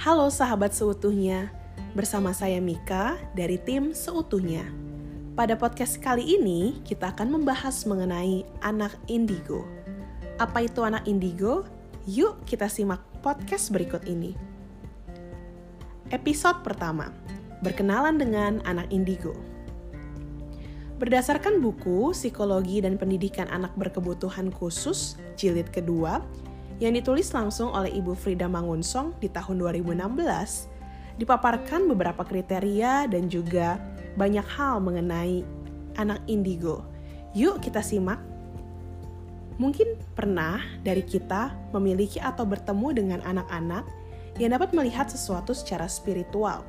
Halo sahabat seutuhnya, bersama saya Mika dari tim Seutuhnya. Pada podcast kali ini, kita akan membahas mengenai anak indigo. Apa itu anak indigo? Yuk kita simak podcast berikut ini. Episode pertama, berkenalan dengan anak indigo. Berdasarkan buku Psikologi dan Pendidikan Anak Berkebutuhan Khusus, jilid kedua, yang ditulis langsung oleh Ibu Frida Mangunsong di tahun 2016, dipaparkan beberapa kriteria dan juga banyak hal mengenai anak indigo. Yuk kita simak. Mungkin pernah dari kita memiliki atau bertemu dengan anak-anak yang dapat melihat sesuatu secara spiritual.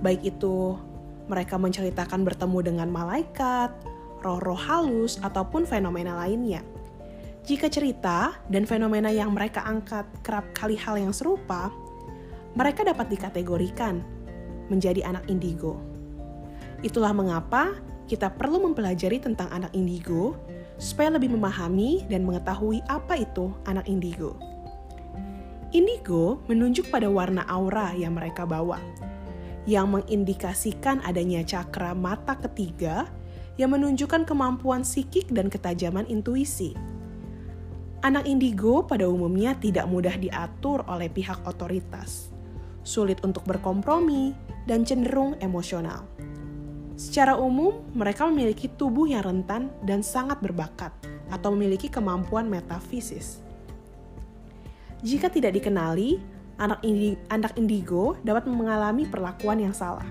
Baik itu mereka menceritakan bertemu dengan malaikat, roh-roh halus, ataupun fenomena lainnya. Jika cerita dan fenomena yang mereka angkat kerap kali hal yang serupa, mereka dapat dikategorikan menjadi anak indigo. Itulah mengapa kita perlu mempelajari tentang anak indigo supaya lebih memahami dan mengetahui apa itu anak indigo. Indigo menunjuk pada warna aura yang mereka bawa, yang mengindikasikan adanya cakra mata ketiga yang menunjukkan kemampuan psikik dan ketajaman intuisi. Anak indigo pada umumnya tidak mudah diatur oleh pihak otoritas, sulit untuk berkompromi, dan cenderung emosional. Secara umum, mereka memiliki tubuh yang rentan dan sangat berbakat, atau memiliki kemampuan metafisis. Jika tidak dikenali, anak, indi, anak indigo dapat mengalami perlakuan yang salah.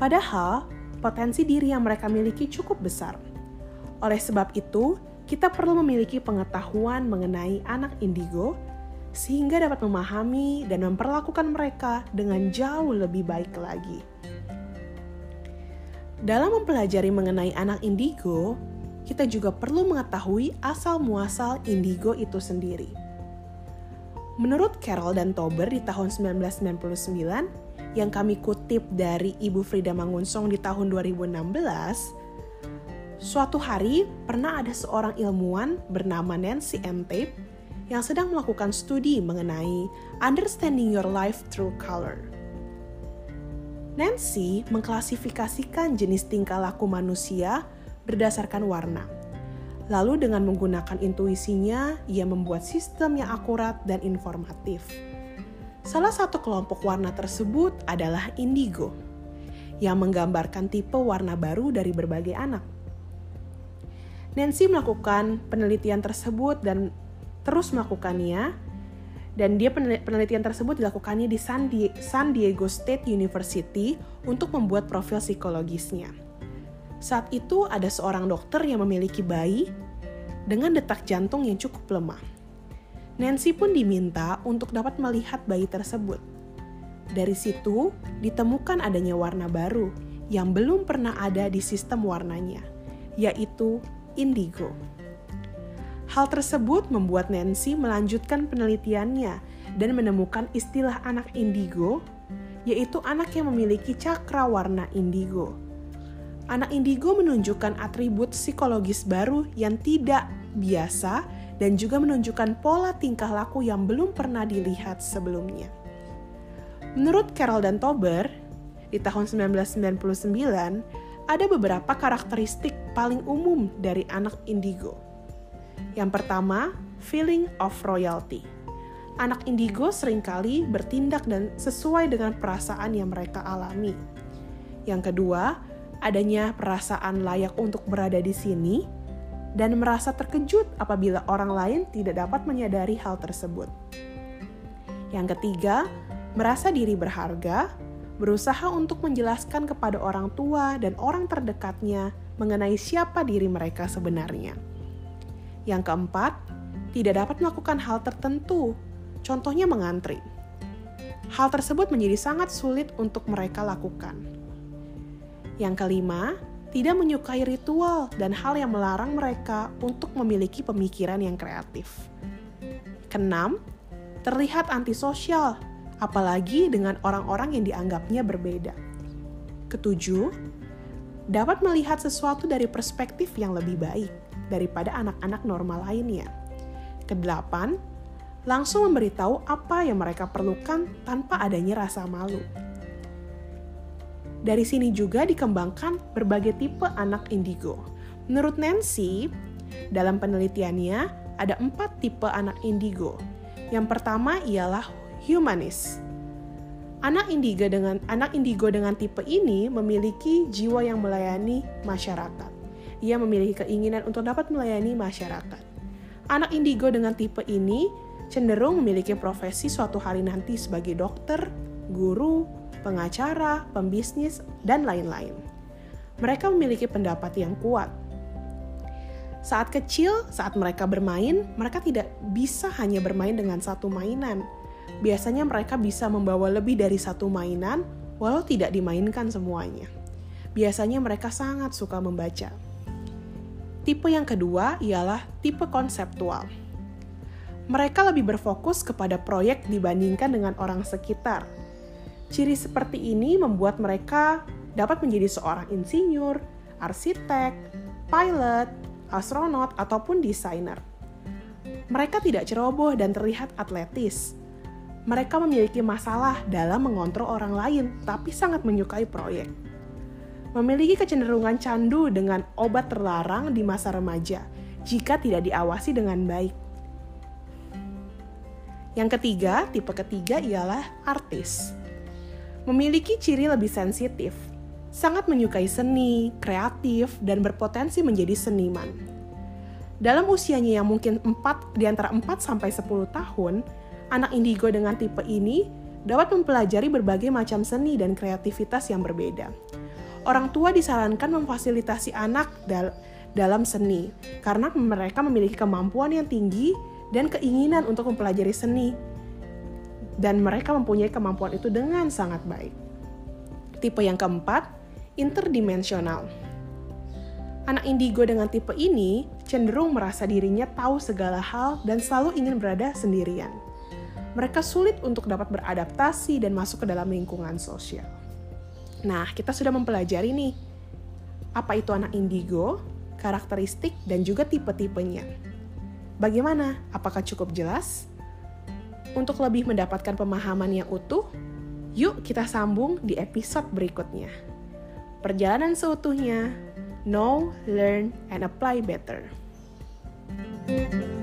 Padahal, potensi diri yang mereka miliki cukup besar. Oleh sebab itu, kita perlu memiliki pengetahuan mengenai anak indigo sehingga dapat memahami dan memperlakukan mereka dengan jauh lebih baik lagi. Dalam mempelajari mengenai anak indigo, kita juga perlu mengetahui asal-muasal indigo itu sendiri. Menurut Carol dan Tober di tahun 1999, yang kami kutip dari Ibu Frida Mangunsong di tahun 2016, suatu hari pernah ada seorang ilmuwan bernama Nancy M. Tape yang sedang melakukan studi mengenai understanding your life through color. Nancy mengklasifikasikan jenis tingkah laku manusia berdasarkan warna Lalu dengan menggunakan intuisinya, ia membuat sistem yang akurat dan informatif. Salah satu kelompok warna tersebut adalah indigo, yang menggambarkan tipe warna baru dari berbagai anak. Nancy melakukan penelitian tersebut dan terus melakukannya, dan dia penelitian tersebut dilakukannya di San Diego State University untuk membuat profil psikologisnya. Saat itu ada seorang dokter yang memiliki bayi dengan detak jantung yang cukup lemah. Nancy pun diminta untuk dapat melihat bayi tersebut. Dari situ ditemukan adanya warna baru yang belum pernah ada di sistem warnanya, yaitu indigo. Hal tersebut membuat Nancy melanjutkan penelitiannya dan menemukan istilah anak indigo, yaitu anak yang memiliki cakra warna indigo anak indigo menunjukkan atribut psikologis baru yang tidak biasa dan juga menunjukkan pola tingkah laku yang belum pernah dilihat sebelumnya. Menurut Carol dan Tober, di tahun 1999, ada beberapa karakteristik paling umum dari anak indigo. Yang pertama, feeling of royalty. Anak indigo sering kali bertindak dan sesuai dengan perasaan yang mereka alami. Yang kedua, adanya perasaan layak untuk berada di sini dan merasa terkejut apabila orang lain tidak dapat menyadari hal tersebut. Yang ketiga, merasa diri berharga, berusaha untuk menjelaskan kepada orang tua dan orang terdekatnya mengenai siapa diri mereka sebenarnya. Yang keempat, tidak dapat melakukan hal tertentu, contohnya mengantri. Hal tersebut menjadi sangat sulit untuk mereka lakukan. Yang kelima, tidak menyukai ritual dan hal yang melarang mereka untuk memiliki pemikiran yang kreatif. Keenam, terlihat antisosial, apalagi dengan orang-orang yang dianggapnya berbeda. Ketujuh, dapat melihat sesuatu dari perspektif yang lebih baik daripada anak-anak normal lainnya. Kedelapan, langsung memberitahu apa yang mereka perlukan tanpa adanya rasa malu. Dari sini juga dikembangkan berbagai tipe anak indigo. Menurut Nancy, dalam penelitiannya ada empat tipe anak indigo. Yang pertama ialah humanis. Anak indigo dengan anak indigo dengan tipe ini memiliki jiwa yang melayani masyarakat. Ia memiliki keinginan untuk dapat melayani masyarakat. Anak indigo dengan tipe ini cenderung memiliki profesi suatu hari nanti sebagai dokter, guru, pengacara, pembisnis, dan lain-lain. Mereka memiliki pendapat yang kuat. Saat kecil, saat mereka bermain, mereka tidak bisa hanya bermain dengan satu mainan, biasanya mereka bisa membawa lebih dari satu mainan walau tidak dimainkan semuanya. Biasanya mereka sangat suka membaca. Tipe yang kedua ialah tipe konseptual. Mereka lebih berfokus kepada proyek dibandingkan dengan orang sekitar. Ciri seperti ini membuat mereka dapat menjadi seorang insinyur, arsitek, pilot, astronot, ataupun desainer. Mereka tidak ceroboh dan terlihat atletis, mereka memiliki masalah dalam mengontrol orang lain, tapi sangat menyukai proyek. Memiliki kecenderungan candu dengan obat terlarang di masa remaja jika tidak diawasi dengan baik. Yang ketiga, tipe ketiga ialah artis. Memiliki ciri lebih sensitif, sangat menyukai seni, kreatif, dan berpotensi menjadi seniman. Dalam usianya yang mungkin 4 di antara 4 sampai 10 tahun, anak indigo dengan tipe ini dapat mempelajari berbagai macam seni dan kreativitas yang berbeda. Orang tua disarankan memfasilitasi anak dal dalam seni karena mereka memiliki kemampuan yang tinggi dan keinginan untuk mempelajari seni dan mereka mempunyai kemampuan itu dengan sangat baik. Tipe yang keempat, interdimensional. Anak indigo dengan tipe ini cenderung merasa dirinya tahu segala hal dan selalu ingin berada sendirian mereka sulit untuk dapat beradaptasi dan masuk ke dalam lingkungan sosial. Nah, kita sudah mempelajari nih, apa itu anak indigo, karakteristik, dan juga tipe-tipenya. Bagaimana? Apakah cukup jelas? Untuk lebih mendapatkan pemahaman yang utuh, yuk kita sambung di episode berikutnya. Perjalanan seutuhnya, know, learn, and apply better. thank you